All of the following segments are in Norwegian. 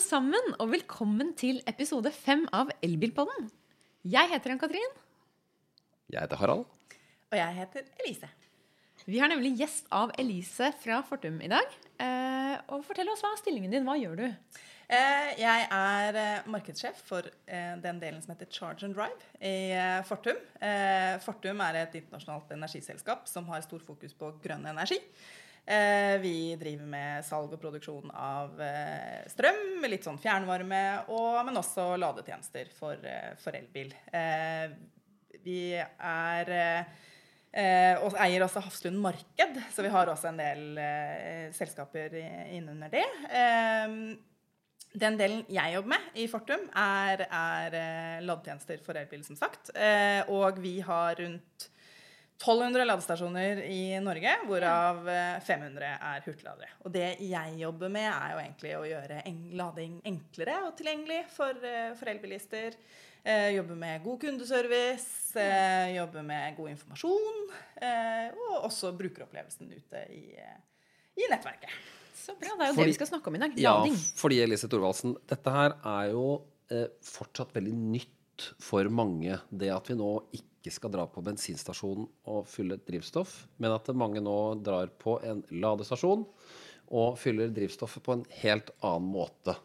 alle sammen, og velkommen til episode fem av Elbilpodden. Jeg heter Ann-Katrin. Jeg heter Harald. Og jeg heter Elise. Vi har nemlig gjest av Elise fra Fortum i dag. Eh, og Fortell oss hva er stillingen din. Hva gjør du? Eh, jeg er eh, markedssjef for eh, den delen som heter Charge and Drive i eh, Fortum. Eh, Fortum er et internasjonalt energiselskap som har stor fokus på grønn energi. Eh, vi driver med salg og produksjon av eh, strøm, litt sånn fjernvarme, og, men også ladetjenester for, eh, for elbil. Vi er og eier også Hafslund Marked, så vi har også en del selskaper innunder det. Den delen jeg jobber med i Fortum, er, er ladetjenester for elbil, som sagt. Og vi har rundt 1200 ladestasjoner i Norge, hvorav eh, 500 er hurtigladere. Og det jeg jobber med, er jo egentlig å gjøre lading enklere og tilgjengelig for, eh, for elbilister. Eh, jobbe med god kundeservice, eh, jobbe med god informasjon. Eh, og også brukeropplevelsen ute i, eh, i nettverket. Så bra, Det er jo Fordi- det vi skal snakke om i dag. Lading. Ja, fordi Elise Thorvaldsen, dette her er jo eh, fortsatt veldig nytt for mange. Det at vi nå ikke skal dra på bensinstasjonen og fylle drivstoff, men at mange nå drar på en ladestasjon og fyller drivstoffet på en helt annen måte.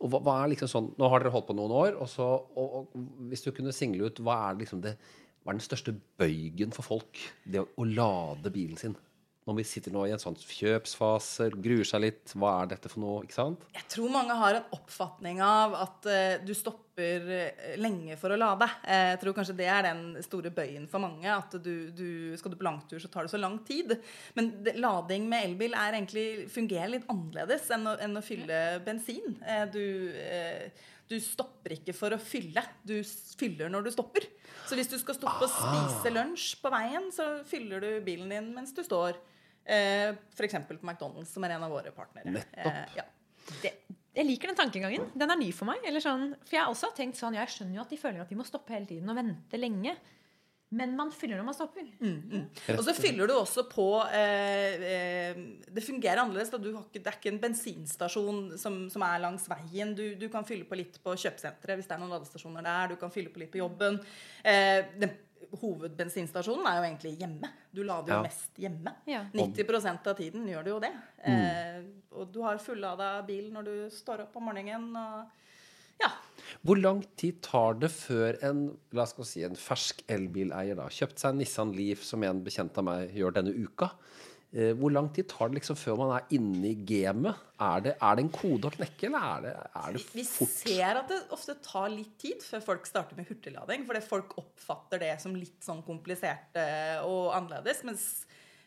Og hva, hva er liksom sånn, Nå har dere holdt på noen år, og, så, og, og hvis du kunne single ut, hva er liksom det hva er den største bøygen for folk? Det å, å lade bilen sin. Når vi sitter nå i en sånn kjøpsfase, gruer seg litt. Hva er dette for noe? ikke sant? Jeg tror mange har en oppfatning av at uh, du stopper eh, lenge for å lade. Eh, jeg tror kanskje det er den store bøyen for mange. At du, du, skal du på langtur, så tar det så lang tid. Men det, lading med elbil er egentlig, fungerer litt annerledes enn å, enn å fylle bensin. Du, uh, du stopper ikke for å fylle, du fyller når du stopper. Så hvis du skal stoppe og spise lunsj på veien, så fyller du bilen din mens du står. Eh, F.eks. på McDonald's, som er en av våre partnere. Nettopp. Eh, ja. Det, jeg liker den tankegangen. Den er ny for meg. Eller sånn, for jeg har også tenkt sånn, jeg skjønner jo at de føler at de må stoppe hele tiden og vente lenge. Men man fyller når man stopper. Og så fyller du også på eh, eh, Det fungerer annerledes. Da. Du har ikke, det er ikke en bensinstasjon som, som er langs veien. Du, du kan fylle på litt på kjøpesenteret hvis det er noen ladestasjoner der. Du kan fylle på litt på jobben. Eh, den, hovedbensinstasjonen er jo egentlig hjemme. Du lader jo Ja. mest hjemme. Ja. 90% av tiden gjør du jo det. Eh, og du har fullada bil når du står opp om morgenen. Og, ja. Hvor lang tid tar det før en la oss si, en fersk elbileier da, kjøpt seg en Nissan Leaf, som en bekjent av meg gjør denne uka? Eh, hvor lang tid tar det liksom før man er inne i gamet? Er det, er det en kode å knekke, eller er det, er det Vi fort? ser at det ofte tar litt tid før folk starter med hurtiglading. Fordi folk oppfatter det som litt sånn komplisert eh, og annerledes. Mens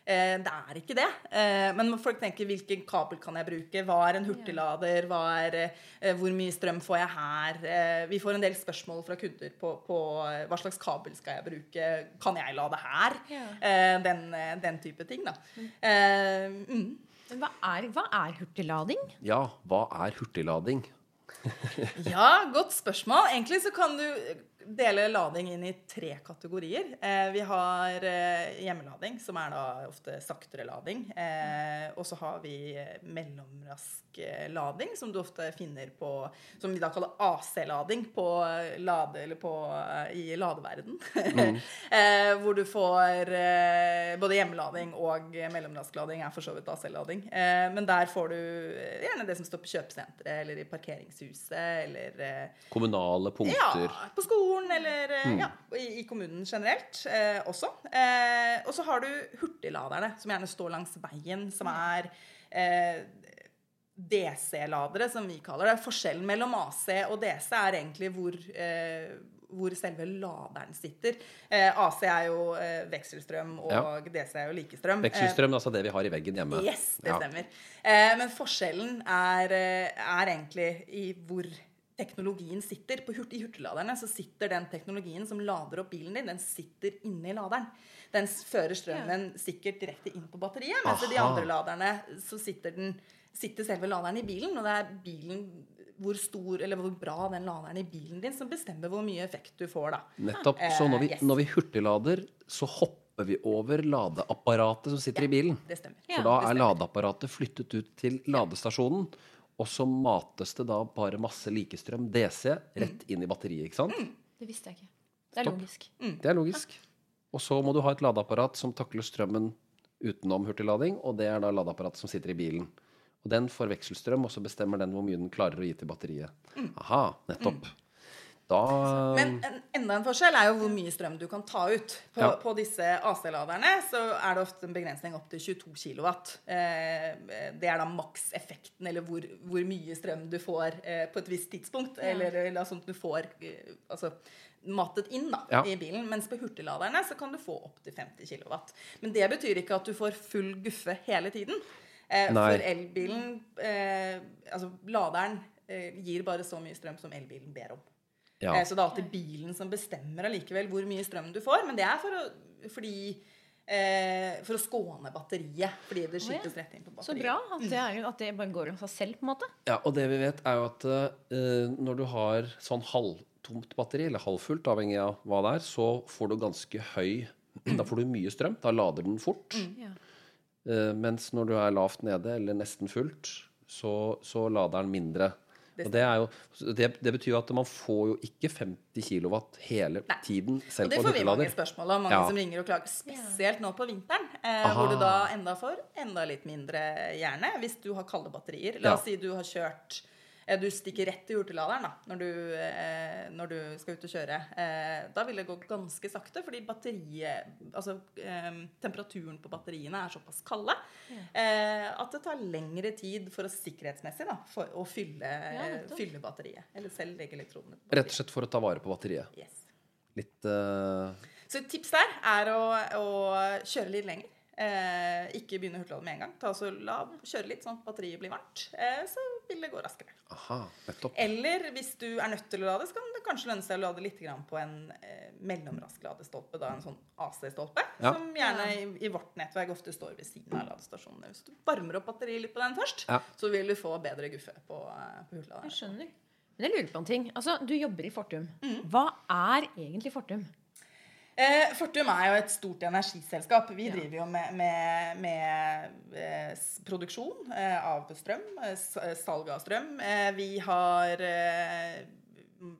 det er ikke det. Eh, men folk tenker hvilken kabel kan jeg bruke? Hva er en hurtiglader? Hva er, eh, hvor mye strøm får jeg her? Eh, vi får en del spørsmål fra kunder på, på eh, hva slags kabel skal jeg bruke? Kan jeg lade her? Ja. Eh, den, eh, den type ting, da. Eh, mm. Men hva er, hva er hurtiglading? Ja, hva er hurtiglading? Ja, godt spørsmål. Egentlig så kan du dele lading inn i tre kategorier. Eh, vi har eh, hjemmelading, som er da ofte saktere lading. Eh, og så har vi mellomrask lading, som du ofte finner på Som vi da kaller AC-lading på lade, eller på, i ladeverden. Mm. hvor du får både hjemmelading og mellomrasklading er for så vidt AC-lading. Men der får du gjerne det som står på kjøpesenteret eller i parkeringshuset eller Kommunale punkter? ja, på skolen eller mm. ja, i, i kommunen generelt eh, også. Eh, og så har du hurtigladerne, som gjerne står langs veien, som er eh, DC-ladere, som vi kaller det. Forskjellen mellom AC og DC er egentlig hvor, eh, hvor selve laderen sitter. Eh, AC er jo eh, vekselstrøm, og Ja. DC er jo likestrøm. Eh, Vekselstrøm, altså det vi har i veggen hjemme. Yes, det Ja. stemmer. Eh, men forskjellen er, eh, er egentlig i hvor teknologien sitter. På hurt, I hurtigladerne så sitter den teknologien som lader opp bilen din, den sitter inni laderen. Den fører strømmen sikkert direkte inn på batteriet, mens i de andre laderne så sitter, den, sitter selve laderen i bilen, og det er bilen hvor stor eller hvor bra den laderen i bilen din som bestemmer hvor mye effekt du får. da. Nettopp. Så når vi, Eh, yes. når vi hurtiglader, så hopper vi over ladeapparatet som sitter i bilen. Det stemmer. For da det er ladeapparatet flyttet ut til ladestasjonen. Og så mates det da bare masse likestrøm, DC, rett inn i batteriet. ikke sant? Det visste jeg ikke. Det er Stopp. logisk. Det er logisk. Og så må du ha et ladeapparat som takler strømmen utenom hurtiglading, og det er da ladeapparatet som sitter i bilen. Og den får vekselstrøm, og så bestemmer den hvor mye den klarer å gi til batteriet. Aha, nettopp. Da Men en, enda en forskjell er jo hvor mye strøm du kan ta ut. På, Ja. på disse AC-laderne så er det ofte en begrensning opp til 22 kW. Eh, det er da makseffekten, eller hvor, hvor mye strøm du får eh, på et visst tidspunkt. Ja. Eller, eller sånn at du får eh, altså, matet inn da, Ja. i bilen. Mens på hurtigladerne så kan du få opp til 50 kW. Men det betyr ikke at du får full guffe hele tiden. Eh, for elbilen eh, Altså, laderen eh, gir bare så mye strøm som elbilen ber om. Ja. Eh, Så det er alltid bilen som bestemmer allikevel hvor mye strøm du får. Men det er for å, fordi, eh, for å skåne batteriet. Fordi det skytes rett inn på batteriet. Så bra at det, er, at det bare går av seg selv, på en måte. Ja, og det vi vet er jo at eh, når du har sånn halvtomt batteri, eller halvfullt, avhengig av hva det er, så får du ganske høy Da får du mye strøm. Da lader den fort. Ja. Eh, mens når du er lavt nede, eller nesten fullt, så, så lader den mindre. Det Og det, er jo, det, det betyr jo at man får jo ikke 50 kW hele Nei. tiden, selv det på en får vi mange spørsmål om. Mange Ja. som ringer og klager. Spesielt nå på vinteren, eh, hvor du da enda får enda litt mindre gjerne hvis du har kalde batterier. La Ja. oss si du har kjørt Du stikker rett til hurtigladeren da, når du, eh, når du skal ut og kjøre. Eh, da vil det gå ganske sakte, fordi batteriet Altså eh, temperaturen på batteriene er såpass kalde eh, at det tar lengre tid for å sikkerhetsmessig da, for å fylle, Ja, fylle batteriet. Eller selv legge elektronene på batteriet. Rett og slett for å ta vare på batteriet. Yes. Litt uh... Så et tips der er å, å kjøre litt lenger. Eh, ikke begynne å hurtiglade med en gang. Ta så la Kjøre litt sånn at batteriet blir varmt. Eh, så vil det gå raskere. Aha, nettopp. Eller hvis du er nødt til å lade, så kan det kanskje lønne seg å lade litt på en eh, mellomrask ladestolpe. Da en sånn AC-stolpe. Ja. Som gjerne i, i vårt nettverk ofte står ved siden av ladestasjonene. Hvis du varmer opp batteriet litt på den først, Ja. så vil du få bedre guffe på, hula på Jeg skjønner. Men jeg lurer på en ting. Altså, Du jobber i Fortum. Mm. Hva er egentlig Fortum? Eh, Fortum er jo et stort energiselskap. Vi Ja. driver jo med, med, med eh, produksjon eh, av strøm, eh, salg av strøm. Vi har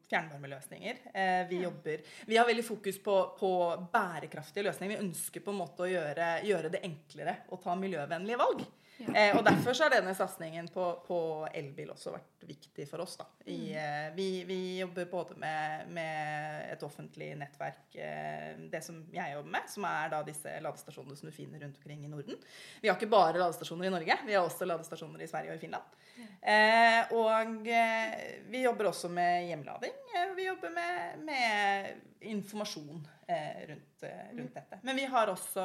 fjernvarmeløsninger. Eh, vi, jobber, vi har veldig fokus på, på bærekraftige løsninger. Vi ønsker på en måte å gjøre, gjøre det enklere å ta miljøvennlige valg. Eh, og Derfor så har denne satsingen på, på elbil også vært viktig for oss. Da. I, eh, vi, vi jobber både med, med et offentlig nettverk, eh, det som jeg jobber med, som er da disse ladestasjonene som du finner rundt omkring i Norden. Vi har ikke bare ladestasjoner i Norge, vi har også ladestasjoner i Sverige og i Finland. Eh, og vi jobber også med hjemlading. Vi jobber med, med informasjon eh, rundt, rundt dette. Men vi har også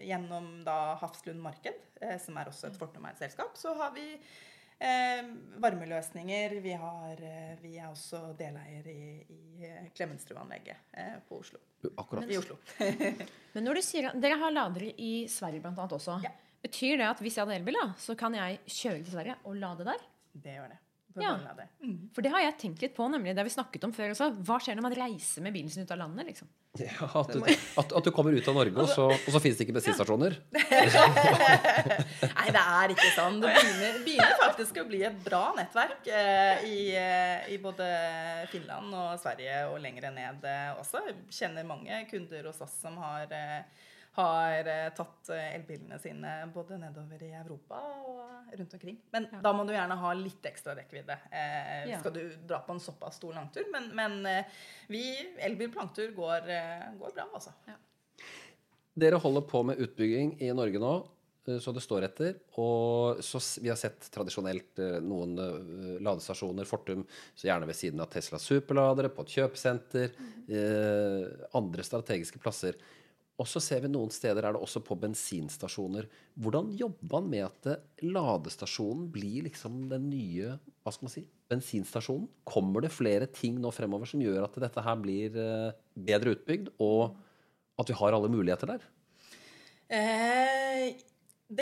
gjennom da Hafslund Marked, eh, som er også et Fortum-eid selskap, så har vi eh, varmeløsninger. Vi, har, eh, vi er også deleier i, i eh, Klemetsrud-anlegget eh, på Oslo. Akkurat. I Oslo. Men når du sier at Dere har ladere i Sverige blant annet også. Ja. Betyr det at hvis jeg hadde elbil, da, så kan jeg kjøre til Sverige og lade der? Det gjør det. Ja. Mm. For det har jeg tenkt litt på, nemlig det har vi snakket om før også. Hva skjer når man reiser med bilen sin ut av landet? liksom? Ja, at, du, at, at du kommer ut av Norge, og så, og så finnes det ikke bensinstasjoner. Nei, det er ikke sånn. Det begynner, begynner faktisk å bli et bra nettverk eh, i, eh, i både Finland og Sverige og lenger ned eh, også. Kjenner mange kunder hos oss som har, eh, har eh, tatt eh, elbilene sine både nedover i Europa og rundt omkring. Men Ja. da må du gjerne ha litt ekstra rekkevidde. Eh, Ja. Skal du dra på en såpass stor langtur. Men, men eh, vi, elbil på langtur går, går bra, altså. Dere holder på med utbygging i Norge nå, så det står etter. Og så vi har sett tradisjonelt noen ladestasjoner, Fortum, så gjerne ved siden av Tesla superladere, på et kjøpesenter, eh, andre strategiske plasser. Og så ser vi noen steder er det også på bensinstasjoner. Hvordan jobber man med at ladestasjonen blir liksom den nye hva skal man si, bensinstasjonen? Kommer det flere ting nå fremover som gjør at dette her blir eh, bedre utbygd, og at vi har alle muligheter der? Eh,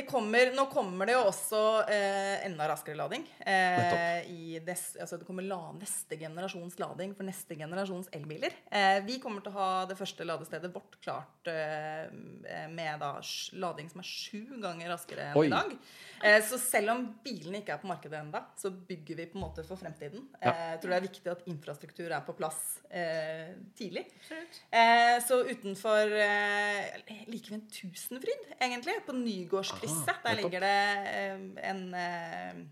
kommer, nå kommer det jo også eh, enda raskere lading. Eh, i des, altså det kommer la, neste generasjons lading for neste generasjons elbiler. Eh, vi kommer til å ha det første ladestedet vårt klart eh, med da lading som er sju ganger raskere enn Oi. i dag. Eh, så selv om bilene ikke er på markedet ennå, så bygger vi på en måte for fremtiden. Ja. Eh, jeg tror det er viktig at infrastruktur er på plass eh, tidlig. Eh, så utenfor eh, like ved en Tusenfryd, egentlig, på Nygårdskrysset, Aha, der ligger det eh, en eh,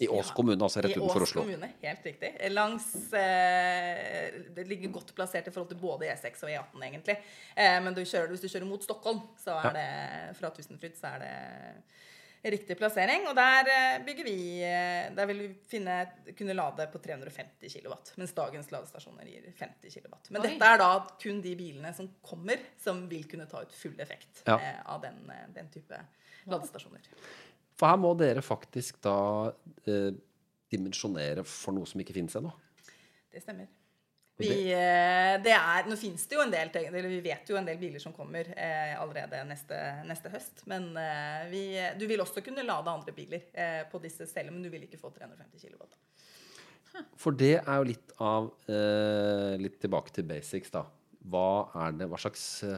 I Ås Ja. kommune, altså rett i utenfor Ås Oslo. kommune, helt riktig. Langs eh, Det ligger godt plassert i forhold til både E6 og E18, egentlig. Eh, men du kjører, hvis du kjører mot Stockholm, så er det fra Tusenfryd, så er det riktig plassering. Og der bygger vi Der vil vi finne, kunne lade på 350 kW, mens dagens ladestasjoner gir 50 kW. Men Oi. dette er da kun de bilene som kommer, som vil kunne ta ut full effekt Ja. eh, av den, den type ladestasjoner. For her må dere faktisk da eh, dimensjonere for noe som ikke finnes ennå. Det stemmer. Vi, det- eh, det er, nå finnes det jo en del eller Vi vet jo en del biler som kommer eh, allerede neste, neste høst. Men eh, vi, du vil også kunne lade andre biler eh, på disse selv, men du vil ikke få 350 kW. For det er jo litt av eh, Litt tilbake til basics, da. Hva er det Hva slags eh,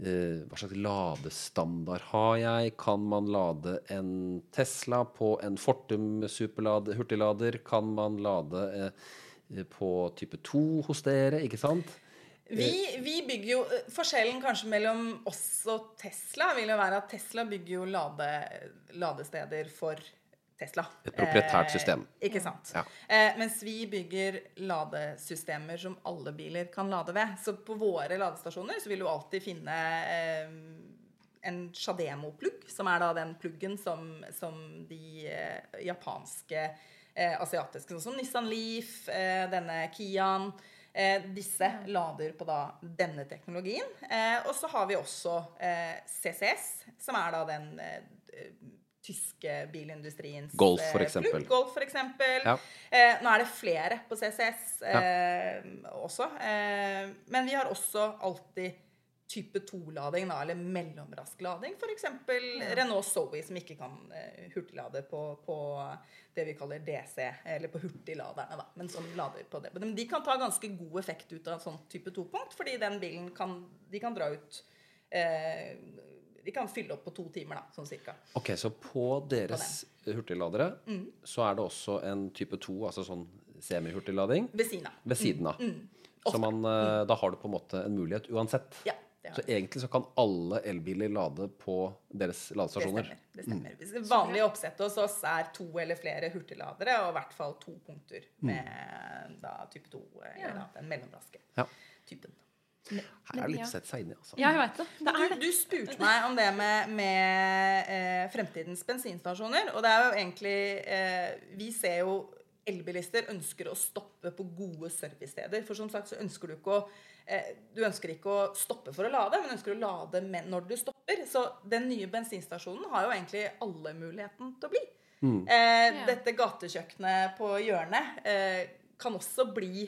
hva slags ladestandard har jeg? Kan man lade en Tesla på en Fortum hurtiglader? Kan man lade eh, på type 2 hos dere, ikke sant? Vi, vi bygger jo eh, Forskjellen kanskje mellom oss og Tesla vil jo være at Tesla bygger jo lade, ladesteder for Tesla. Et proprietært system. Eh, ikke sant. Ja. Eh, mens vi bygger ladesystemer som alle biler kan lade ved. Så på våre ladestasjoner så vil du alltid finne eh, en Shademo-plugg, som er da den pluggen som, som de eh, japanske, eh, asiatiske, sånn som Nissan Leaf, eh, denne Kiaen eh, disse lader på da denne teknologien. Eh, og så har vi også eh, CCS, som er da den eh, tyske bilindustriens Golf, eh, for eksempel. Golf, for eksempel. Ja. Eh, nå er det flere på CCS eh, også. Eh, men vi har også alltid type 2-lading, da, eller mellomrask lading. F.eks. Renault Zoe, som ikke kan eh, hurtiglade på, på det vi kaller DC, eller på hurtigladerne, da, men som lader på det. Men de kan ta ganske god effekt ut av en sånn type 2-punkt, fordi den bilen kan, de kan dra ut eh, De kan fylle opp på to timer, da, sånn cirka. Ok, så på deres hurtigladere så er det også en type 2, altså sånn semihurtiglading, Ved siden av. ved siden av. Mm. Så man, eh, da har du på en måte en mulighet uansett. Ja, Så egentlig så kan alle elbiler lade på deres ladestasjoner? Det stemmer. det stemmer. Vanlig oppsettet hos oss er to eller flere hurtigladere, og i hvert fall to punkter med da, type 2, eller da, den mellomraske Ja. typen. Her er det litt å sette seg inn i, altså. Ja, jeg vet det. Det er Du, det. du spurte meg om det med, med eh, fremtidens bensinstasjoner. Og det er jo egentlig eh, Vi ser jo elbilister ønsker å stoppe på gode servicesteder. For som sagt så ønsker du ikke å eh, Du ønsker ikke å stoppe for å lade, men ønsker å lade med når du stopper. Så den nye bensinstasjonen har jo egentlig alle muligheten til å bli. Eh, Ja. Dette gatekjøkkenet på hjørnet eh, kan også bli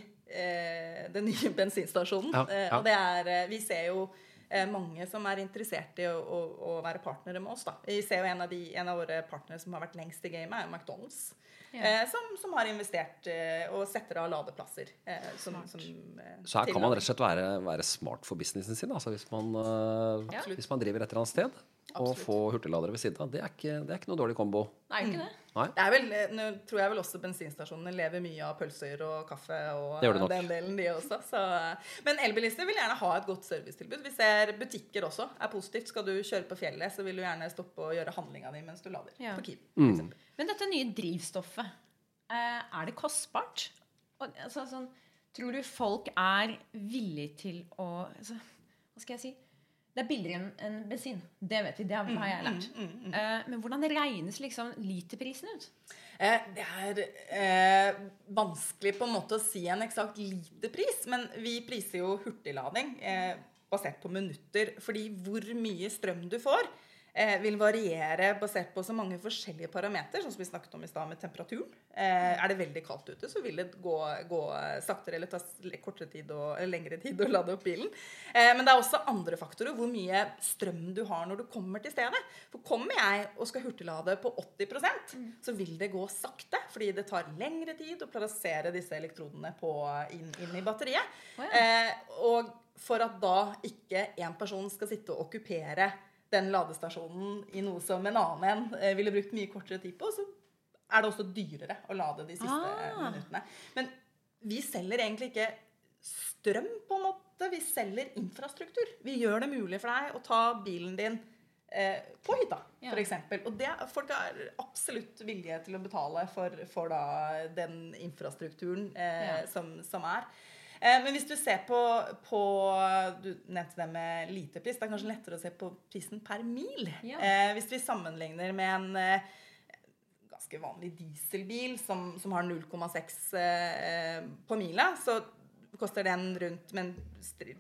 den nye bensinstasjonen. Ja, Eh, ja. og det er eh, Vi ser jo eh, mange som er interessert i å, å, å være partnere med oss. Da. Vi ser jo en av, de, en av våre partnere som har vært lengst i gamet, er jo McDonald's. Ja. Eh, som, som har investert eh, og setter av ladeplasser. Eh, som, som, eh, Så her kan man rett og slett være, være smart for businessen sin. Altså hvis, man, eh, Ja. hvis man driver et eller annet sted og få hurtigladere ved siden av. Det er ikke, det er ikke noe dårlig kombo. Er ikke det. Nei. Det er vel, Nå tror jeg vel også bensinstasjonene lever mye av pølser og kaffe og Det gjør det nok. den delen, de også. Så, men elbilister vil gjerne ha et godt servicetilbud. Vi ser butikker også er positivt. Skal du kjøre på fjellet, så vil du gjerne stoppe og gjøre handlinga di mens du lader. Ja. På Kiwi. Mm. Men dette nye drivstoffet, eh, er det kostbart? Altså, sånn, tror du folk er villige til å altså, Hva skal jeg si? Det er billigere enn bensin. Det vet vi. Det har, har jeg lært. Eh, men hvordan regnes liksom literprisen ut? Eh, det er eh, vanskelig på en måte å si en eksakt literpris, men vi priser jo hurtiglading eh, basert på minutter. Fordi hvor mye strøm du får, vil variere basert på så mange forskjellige parametere, sånn som vi snakket om i stad med temperaturen. Eh, er det veldig kaldt ute, så vil det gå, gå saktere eller ta kortere tid og, lengre tid å lade opp bilen. Eh, men det er også andre faktorer. Hvor mye strøm du har når du kommer til stedet. For kommer jeg og skal hurtiglade på 80% så vil det gå sakte. Fordi det tar lengre tid å plassere disse elektrodene på, inn, inn i batteriet. Oh, ja. eh, og for at da ikke én person skal sitte og okkupere den ladestasjonen i noe som en annen en eh, ville brukt mye kortere tid på, så er det også dyrere å lade de siste eh, Ah. minuttene. Men vi selger egentlig ikke strøm, på en måte. Vi selger infrastruktur. Vi gjør det mulig for deg å ta bilen din eh, på hytta, Ja. for eksempel. Og det, folk har absolutt vilje til å betale for, for da den infrastrukturen eh, Ja. som, som er. Eh, men hvis du ser på, på Du nevnte det med literpris. Det er kanskje lettere å se på prisen per mil. Ja. Eh, hvis vi sammenligner med en eh, ganske vanlig dieselbil som, som har 0,6 eh, på mila, så koster den rundt Med en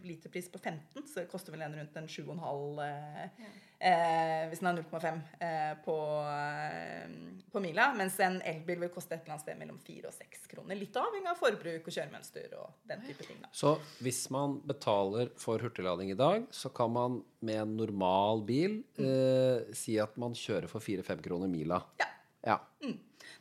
literpris på 15, så koster vel den rundt en 7,5 eh, eh, Hvis den er 0,5 eh, på, eh, på mila. Mens en elbil vil koste et eller annet sted mellom 4 og 6 kroner. Litt avhengig av forbruk og kjøremønster og den type ting. da. Så hvis man betaler for hurtiglading i dag, så kan man med en normal bil eh, si at man kjører for 4-5 kroner mila. Ja. Ja.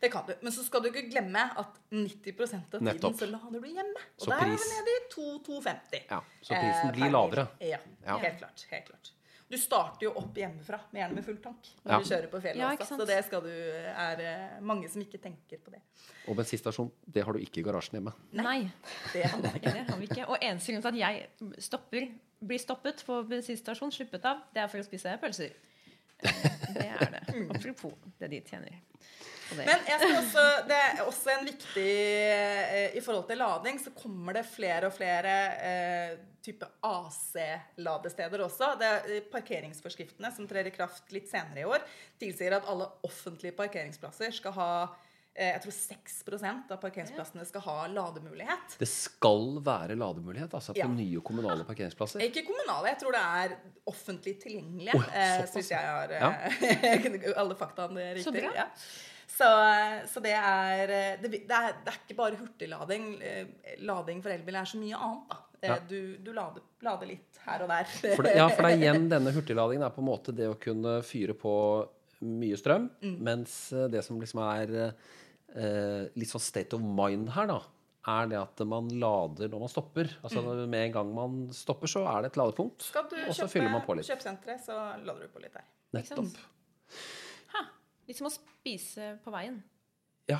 Det kan du. Men så skal du ikke glemme at 90 av tiden Nettopp. så lader du hjemme. Og Så der er vi nede i 2-2,50. ja. Så prisen Eh, blir lavere. Ja, Ja. helt klart. helt klart. Du starter jo opp hjemmefra, med gjerne med full tank, når Ja. du kjører på fjellet Ja, også. Så det skal du, er eh, mange som ikke tenker på det. Og bensinstasjon, det har du ikke i garasjen hjemme. Nei, Det har vi ikke. har vi ikke. Og eneste grunn til at jeg stopper, blir stoppet på bensinstasjon, sluppet av, det er for å spise pølser. Det er det. Apropos det de tjener. Men jeg skal også, det er også en viktig eh, I forhold til lading så kommer det flere og flere eh, type AC-ladesteder også. Det er eh, Parkeringsforskriftene som trer i kraft litt senere i år, tilsier at alle offentlige parkeringsplasser skal ha eh, jeg tror 6% av parkeringsplassene skal ha lademulighet. Det skal være lademulighet altså på Ja. nye kommunale parkeringsplasser. Ikke kommunale, jeg tror det er offentlig tilgjengelige. Eh, såpass, så hvis jeg har ja. alle faktaene riktig. Så bra. Ja. Så, så det, er, eh, det, det, er, det er ikke bare hurtiglading. Eh, Lading for elbil er så mye annet. da. Eh, Ja. Du, du lader, lader litt her og der. For det, ja, for det er igjen denne hurtigladingen er på en måte det å kunne fyre på mye strøm, Mm. mens det som liksom er eh, litt sånn state of mind her, da, er det at man lader når man stopper. Altså Mm. Med en gang man stopper, så er det et ladepunkt, Skal du og så fyller man på kjøpe litt. kjøpesenteret, så lader du på litt der. Nettopp. Litt som å spise på veien. Ja.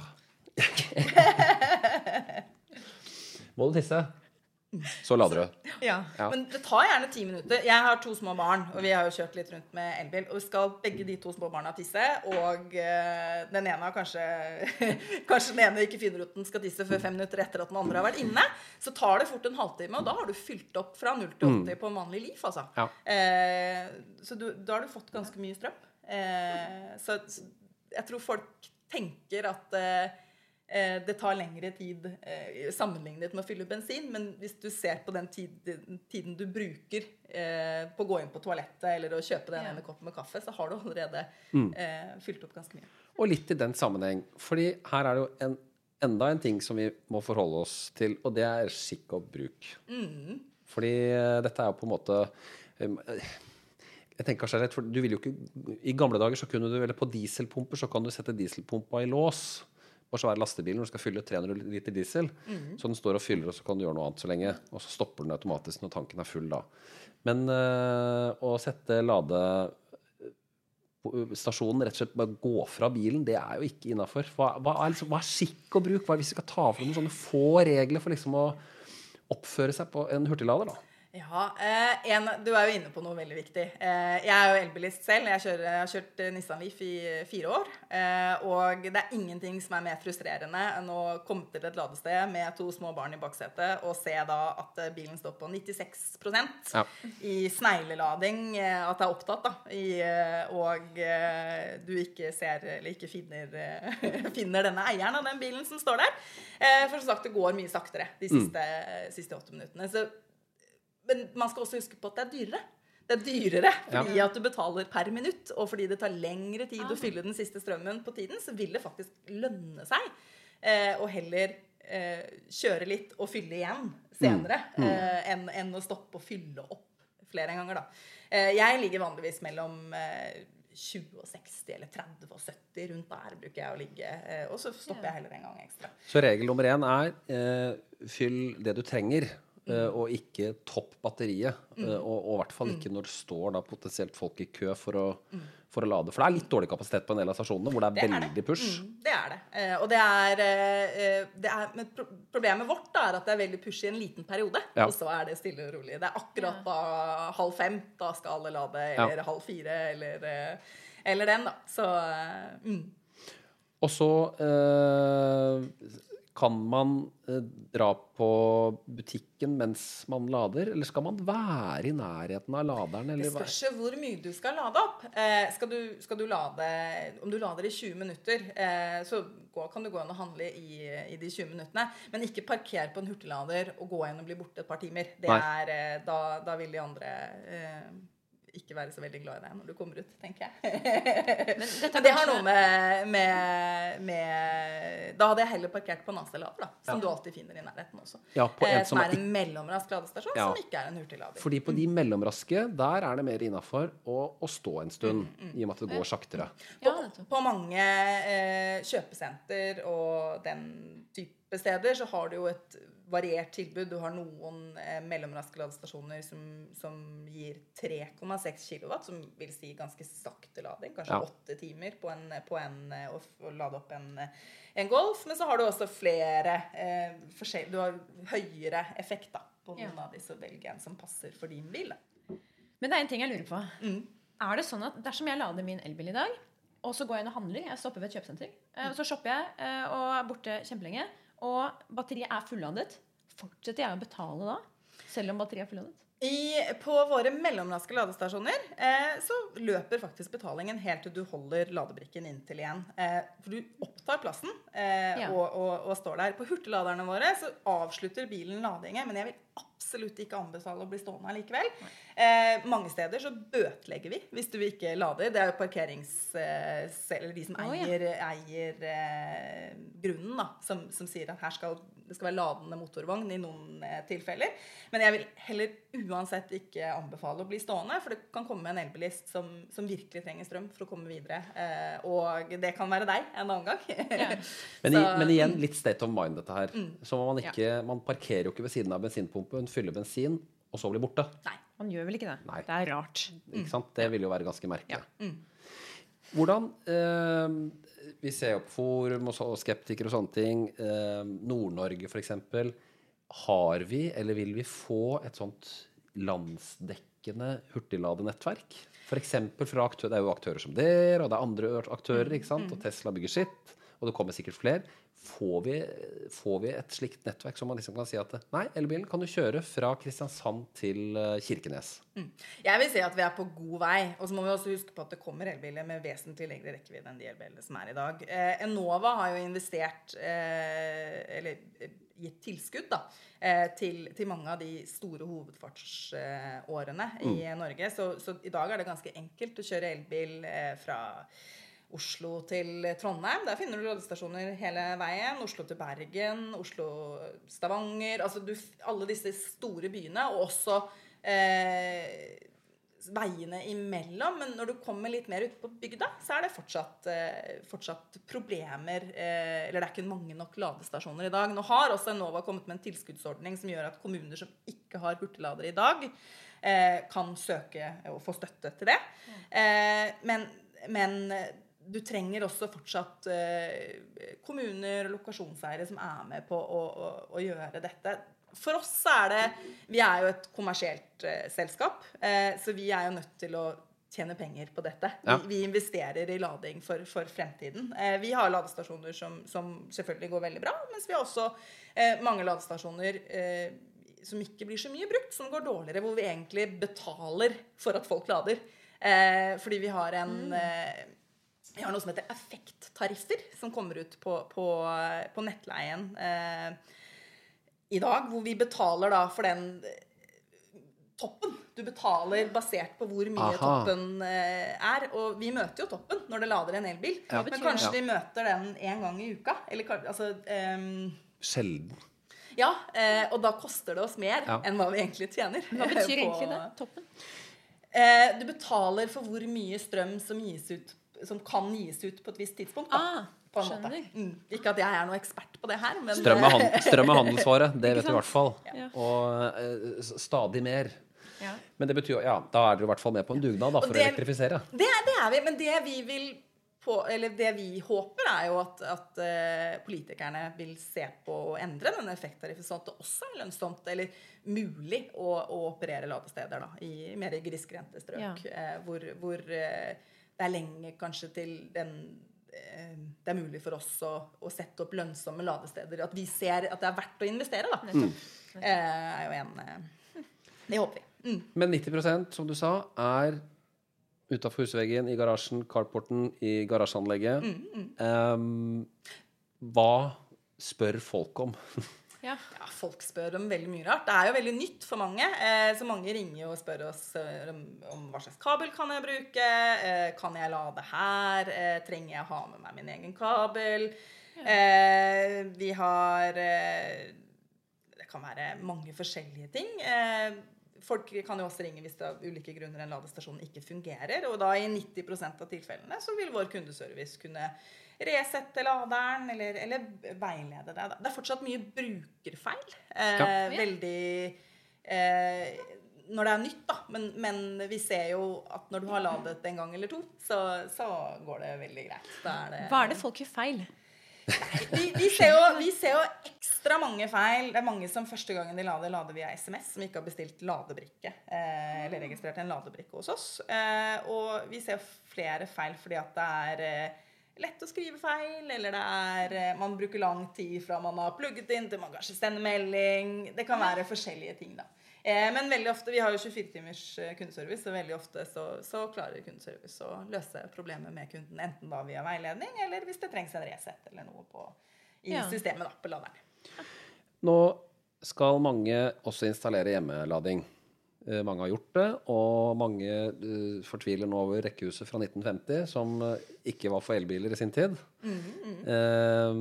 Må du tisse, så lader du. Ja. Ja. Men det tar gjerne ti minutter. Jeg har to små barn, og vi har jo kjørt litt rundt med elbil. Og vi skal begge de to små barna tisse, og uh, den ene har kanskje Kanskje den ene ikke finner ut den skal tisse før fem minutter etter at den andre har vært inne. Så tar det fort en halvtime, og da har du fylt opp fra 0 til 80 på en vanlig liv, altså. Ja. Uh, så du, da har du fått ganske mye strøm. Eh, så jeg tror folk tenker at eh, det tar lengre tid eh, sammenlignet med å fylle bensin, men hvis du ser på den tiden, tiden du bruker eh, på å gå inn på toalettet eller å kjøpe den Ja. ene koppen med kaffe, så har du allerede eh, fylt opp ganske mye. Og litt i den sammenheng. Fordi her er det jo en, enda en ting som vi må forholde oss til, og det er skikk og bruk. Fordi eh, dette er jo på en måte eh, jeg tenker kanskje rett, for du vil jo ikke I gamle dager så kunne du eller på dieselpumper så kan du sette dieselpumpa i lås på svære lastebiler når du skal fylle 300 liter diesel. Så den står og fyller, og så kan du gjøre noe annet så lenge. Og så stopper den automatisk når tanken er full da. Men øh, å sette lade stasjonen rett og slett bare gå fra bilen, det er jo ikke innafor. Hva, hva, liksom, hva er skikk og bruk? Hva er hvis vi skal ta for noen sånne få regler for liksom å oppføre seg på en hurtiglader, da? Ja, eh, en, Du er jo inne på noe veldig viktig. Eh, jeg er jo elbilist selv. Jeg, kjører, jeg har kjørt eh, Nissan Leaf i eh, fire år. Eh, og det er ingenting som er mer frustrerende enn å komme til et ladested med to små barn i baksetet og se da at eh, bilen står på 96 Ja. i sneglelading, at det er opptatt, da. I, og du ikke ser eller ikke finner, finner denne eieren av den bilen som står der. Eh, for som sagt, det går mye saktere de siste, siste åtte minuttene. Så men man skal også huske på at det er dyrere. Det er dyrere fordi at du betaler per minutt, og fordi det tar lengre tid Ah. å fylle den siste strømmen på tiden, så vil det faktisk lønne seg eh, å heller eh, kjøre litt og fylle igjen senere eh, enn en å stoppe og fylle opp flere ganger, da. Eh, jeg ligger vanligvis mellom eh, 20 og 60 eller 30 og 70. Rundt der bruker jeg å ligge. Eh, og så stopper jeg heller en gang ekstra. Så regel nummer én er eh, fyll det du trenger, eh, og ikke topp batteriet. Eh, og, og i hvert fall ikke når det står da potensielt folk i kø for å, for å lade. For det er litt dårlig kapasitet på en del av stasjonene hvor det er Det er det. veldig push. Mm, det er det. Eh, og det er, eh, det er men Problemet vårt da, er at det er veldig push i en liten periode, Ja. og så er det stille og rolig. Det er akkurat da halv fem, da skal alle lade, eller Ja. halv fire, eller, eh, eller den, da. Så eh, mm. Og så eh, kan man eh, dra på butikken mens man lader, eller skal man være i nærheten av laderen? Det spørs hvor mye du skal lade opp. Eh, skal, du, skal du lade Om du lader i 20 minutter, eh, så gå, kan du gå inn og handle i, i de 20 minuttene. Men ikke parker på en hurtiglader og gå inn og bli borte et par timer. Det er, eh, da, da vil de andre eh, ikke være så veldig glad i deg når du kommer ut, tenker jeg. Men dette Men det har noe med, med, med Da hadde jeg heller parkert på Nasa-lader, da. Som Ja. du alltid finner i nærheten også. Ja, på en eh, som som er er en mellomrask ladestasjon, Ja. som ikke er en hurtiglader. Fordi på de mellomraske, der er det mer innafor å, å stå en stund. Mm, I og med at det går saktere. Ja, På, på mange eh, kjøpesenter og den type steder så har du jo et variert tilbud. Du har noen eh, mellomraske ladestasjoner som, som gir 3,6 kW, som vil si ganske sakte lading. Kanskje Ja. timer på, en, på en, eh, å, å lade opp en, eh, en Golf. Men så har du også flere eh, forskjell, Du har høyere effekt da, på noen Ja. av disse. Velg en som passer for din bil. Da. Men det er en ting jeg lurer på. Mm. Er det sånn at dersom jeg lader min elbil i dag, og så går jeg inn og handler, jeg stopper ved et kjøpesenter, mm. og så shopper jeg eh, og er borte kjempelenge, og batteriet er fulladet, fortsetter jeg å betale da? Selv om batteriet er fulladet? I, på våre mellomraske ladestasjoner eh, så løper faktisk betalingen helt til du holder ladebrikken inntil igjen. Eh, for du opptar plassen eh, Ja. og, og, og står der. På hurtigladerne våre så avslutter bilen ladingen, men jeg vil absolutt ikke anbefale å bli stående allikevel. Eh, mange steder så bøtelegger vi hvis du ikke lader. Det er jo parkerings... Eh, eller de som Å, ja. eier, eier eh, grunnen, da, som, som sier at her skal det skal være ladende motorvogn i noen eh, tilfeller. Men jeg vil heller uansett ikke anbefale å bli stående, for det kan komme en elbilist som, som virkelig trenger strøm for å komme videre. Eh, og det kan være deg en annen gang. Ja. Men, i, men igjen, litt state of mind, dette her. Mm. Så man, ikke, man parkerer jo ikke ved siden av bensinpumpen, fyller bensin, og så blir borte. Nei. Man gjør vel ikke det? Nei. Det er rart. Ikke sant? Det vil jo være ganske merkelig. Ja. Mm. Hvordan eh, Vi ser jo på forum og, så, og skeptikere og sånne ting. Eh, Nord-Norge, f.eks. Har vi, eller vil vi få, et sånt landsdekkende hurtigladenettverk? F.eks. fra aktører Det er jo aktører som dere, og det er andre aktører, ikke sant? Og Tesla bygger sitt, og det kommer sikkert flere. Får vi, får vi et slikt nettverk som man liksom kan si at nei, elbilen kan du kjøre fra Kristiansand til Kirkenes? Kirkenes? Jeg vil si at vi er på god vei. Og så må vi også huske på at det kommer elbiler med vesentlig lengre rekkevidde enn de elbilene som er i dag. Eh, Enova har jo investert eh, Eller eh, gitt tilskudd da, eh, til, til mange av de store hovedfartsårene i Norge. Så, så i dag er det ganske enkelt å kjøre elbil eh, fra Oslo til Trondheim. Der finner du ladestasjoner hele veien. Oslo til Bergen, Oslo-Stavanger. Altså du, alle disse store byene. Og også eh, veiene imellom. Men når du kommer litt mer ut på bygda, så er det fortsatt, eh, fortsatt problemer. Eh, eller det er ikke mange nok ladestasjoner i dag. Nå har også Enova kommet med en tilskuddsordning som gjør at kommuner som ikke har hurtigladere i dag, eh, kan søke og få støtte til det. Eh, men, men du trenger også fortsatt eh, kommuner og lokasjonseiere som er med på å, å, å gjøre dette. For oss er det Vi er jo et kommersielt eh, selskap, eh, så vi er jo nødt til å tjene penger på dette. Ja. Vi, vi investerer i lading for, for fremtiden. Eh, vi har ladestasjoner som, som selvfølgelig går veldig bra, mens vi har også eh, mange ladestasjoner eh, som ikke blir så mye brukt, som går dårligere, hvor vi egentlig betaler for at folk lader. Eh, fordi vi har en eh, vi har noe som heter effekttariffer, som kommer ut på, på, på nettleien eh, i dag. Hvor vi betaler da for den toppen. Du betaler basert på hvor mye Aha. toppen eh, er. Og vi møter jo toppen når det lader en elbil. Ja. Men kanskje ja. vi møter den én gang i uka. Eller altså ehm, Sjelden. Ja, eh, og da koster det oss mer Ja. enn hva vi egentlig tjener. Hva betyr på- egentlig det? Toppen? Eh, du betaler for hvor mye strøm som, gis ut, som kan gis ut på et visst tidspunkt. Da, Ah, på en måte. Mm. Ikke at jeg er noen ekspert på det her, men Strøm er, han, strøm er handelsvare, det vet du i hvert fall. Ja. Og uh, stadig mer. Ja. Men det betyr jo, ja, da er dere i hvert fall med på en dugnad da, for det- å elektrifisere. Det, det er vi, men det vi vil på, eller det vi håper, er jo at, at uh, politikerne vil se på å endre denne effekttariffen, sånn at det også er lønnsomt eller mulig å, å operere ladesteder da, i mer grisgrendte strøk. Ja. Uh, hvor hvor eh, det er lenge kanskje til den eh, det er mulig for oss å, å sette opp lønnsomme ladesteder. At vi ser at det er verdt å investere. da. Mm. Eh, er jo en eh, Det håper vi. Mm. Men 90% som du sa, er utafor husveggen, i garasjen, carporten, i garasjeanlegget. Mm, Ehm, hva spør folk om? Ja. Ja, Folk spør om veldig mye rart. Det er jo veldig nytt for mange. Eh, så mange ringer og spør oss eh, om, hva slags kabel kan jeg bruke. Eh, kan jeg lade her? Eh, trenger jeg ha med meg min egen kabel? Eh, vi har eh, Det kan være mange forskjellige ting. Eh, folk kan jo også ringe hvis det av ulike grunner en ladestasjon ikke fungerer. Og da i 90% av tilfellene så vil vår kundeservice kunne resette laderen eller, eller veilede deg. Det er fortsatt mye brukerfeil. Eh, Ja. Veldig eh, Når det er nytt, da. Men, men vi ser jo at når du har ladet en gang eller to, så, så går det veldig greit. Da er det, Hva er det folk gjør feil? vi, vi, ser jo, vi ser jo ekstra mange feil. Det er mange som første gangen de lader, lader via SMS, som ikke har bestilt ladebrikke. Eh, eller registrert en ladebrikke hos oss. Eh, og vi ser flere feil fordi at det er eh, lett å skrive feil, eller det er eh, Man bruker lang tid fra man har plugget inn til man kanskje sender melding. Det kan være forskjellige ting, da. Eh, men veldig ofte, vi har jo 24 timers eh, kundeservice, og veldig ofte så, så klarer kundeservice å løse problemet med kunden. Enten da via veiledning, eller hvis det trengs en Resett eller noe på, i Ja. systemet da, på laderen. Nå skal mange også installere hjemmelading. Eh, Mange har gjort det, og mange uh, fortviler nå over rekkehuset fra 1950, som uh, ikke var for elbiler i sin tid. Eh,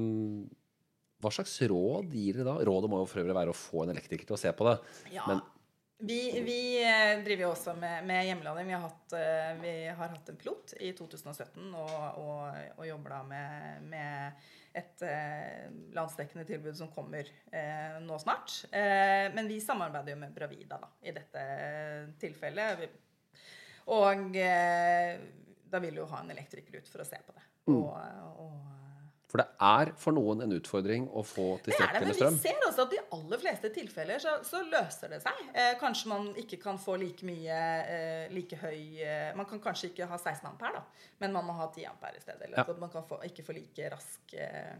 hva slags råd gir dere da? Rådet må jo for øvrig være å få en elektriker til å se på det. Ja. Men Vi, vi driver jo også med, med hjemmelading. Vi har, hatt, vi har hatt en pilot i 2017 og, og, og jobber da med, med et eh, landsdekkende tilbud som kommer eh, nå snart. Eh, men vi samarbeider jo med Bravida da, i dette tilfellet. Og eh, da vil vi jo ha en elektriker ut for å se på det. Og, og For det er for noen en utfordring å få det er det, men vi ser også at i aller fleste tilfeller så, så løser det seg. Eh, kanskje man ikke kan få like mye, eh, like høy eh, Man kan kanskje ikke ha 16 ampere, da, men man må ha 10 ampere i stedet. Eller Ja. at man kan få, ikke få like rask eh,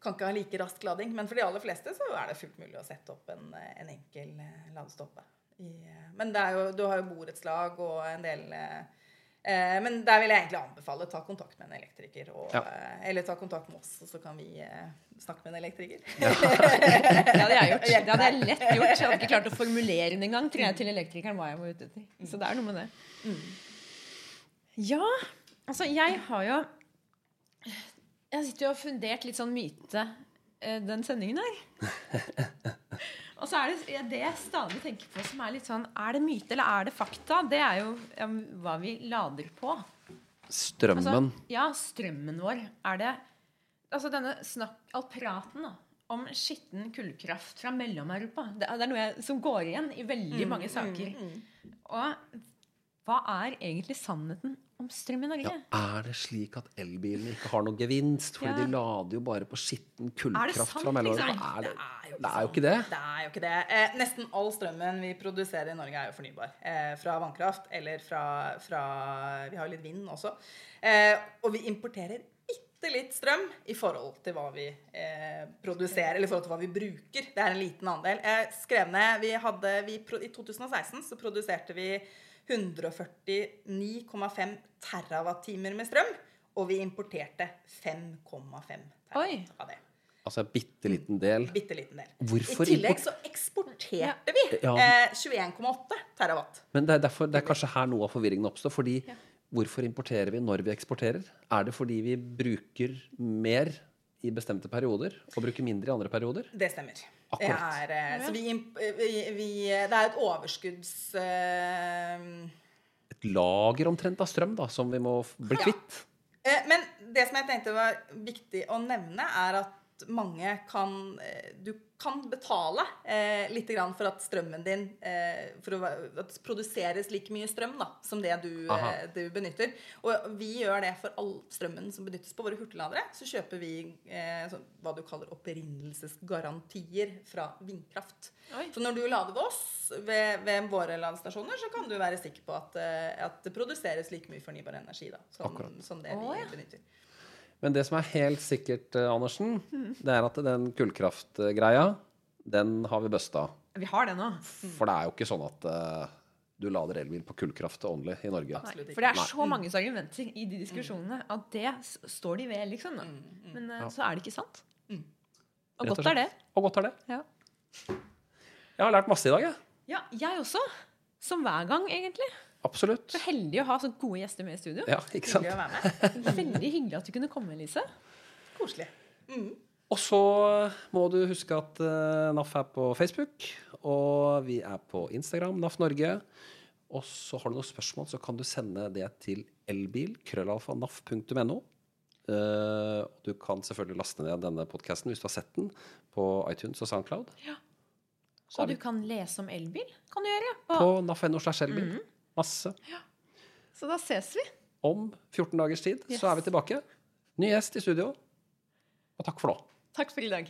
Kan ikke ha like rask lading. Men for de aller fleste så er det fullt mulig å sette opp en, eh, en enkel eh, ladestoppe. I, men jo, du har jo borettslag og en del Eh, men der vil jeg egentlig anbefale ta kontakt med en elektriker. Og, Ja. eh, eller ta kontakt med oss, og så kan vi eh, snakke med en elektriker. Det hadde jeg gjort. Det hadde jeg lett gjort. Jeg hadde ikke klart å formulere det engang. Tror jeg til elektrikeren hva jeg må ut etter. Så det er noe med det. Ja, altså jeg har jo Jeg sitter jo og fundert litt sånn myte eh, den sendingen her. Og så er det det jeg stadig tenker på som er litt sånn Er det myte eller er det fakta? Det er jo ja, hva vi lader på. Strømmen. Altså, ja, strømmen vår. Er det Altså denne snakk, all praten da, om skitten kullkraft fra Mellom-Europa, det, er- det er noe jeg, som går igjen i veldig mange saker. Og hva er egentlig sannheten om strøm i Norge? Ja, er det slik at elbilene ikke har noe gevinst? Fordi Ja. de lader jo bare på skitten kullkraft fra mellom liksom? er det, Det er jo det er jo ikke det. Det er jo ikke det. Eh, nesten all strømmen vi produserer i Norge, er jo fornybar. Eh, fra vannkraft eller fra, fra Vi har jo litt vind også. Eh, og vi importerer bitte litt strøm i forhold til hva vi eh, produserer, eller i forhold til hva vi bruker. Det er en liten andel. Jeg skrev ned vi hadde, vi, I 2016 så produserte vi 149,5 terawattimer med strøm. Og vi importerte 5,5 Oi. terawatt av det. Altså en bitte liten del. Bitte liten del. Hvorfor I tillegg import- så eksporterte vi Ja. eh, 21,8 terawatt. Men det er, derfor, det er kanskje her noe av forvirringen oppstår. fordi Hvorfor importerer vi når vi eksporterer? Er det fordi vi bruker mer i bestemte perioder og bruker mindre i andre perioder? Det stemmer. Det er, eh, så vi, vi, vi, det er et overskudds... Uh, Et lager omtrent av strøm da, som vi må bli kvitt? Ja. Men det som jeg tenkte var viktig å nevne, er at mange kan eh, Du kan betale eh, litt grann for at strømmen din eh, For å, at det produseres like mye strøm da, som det du, eh, du benytter. Og vi gjør det for all strømmen som benyttes på våre hurtigladere. Så kjøper vi eh, sånn, hva du kaller opprinnelsesgarantier fra vindkraft. Oi. Så når du lader ved oss, ved, ved våre ladestasjoner, så kan du være sikker på at, eh, at det produseres like mye fornybar energi da, som, som det vi vi ja. benytter. Men det som er helt sikkert, Andersen, Andersen, det er at den kullkraftgreia, den har vi busta. Vi har det nå. For det er jo ikke sånn at uh, du lader elbil på kullkraft only i Norge. Nei, for det er Nei. så mange argumenter i de diskusjonene at det står de ved, liksom. Da. Men eh, så er det ikke sant. Og og godt er det. Og godt er det. Ja. Jeg har lært masse i dag, jeg. ja, jeg også. Som hver gang, egentlig. Absolutt. Så heldig å ha så gode gjester med i studio. Ja, ikke sant? Hyggelig å være med. Veldig hyggelig at du kunne komme, Lise. Koselig. Og så må du huske at eh, NAF er på Facebook, og vi er på Instagram, NAF Norge. Og så har du noen spørsmål, så kan du sende det til elbil, krøllalfa, naf.no. Eh, du kan selvfølgelig laste ned denne podkasten hvis du har sett den på iTunes og Soundcloud. Ja. Og du kan lese om elbil. Kan du gjøre. På, på naf.no slash elbil. Masse. Så da ses vi. Om 14 dagers tid Yes. så er vi tilbake. Ny gjest i studio. Og takk for nå. Takk for i dag.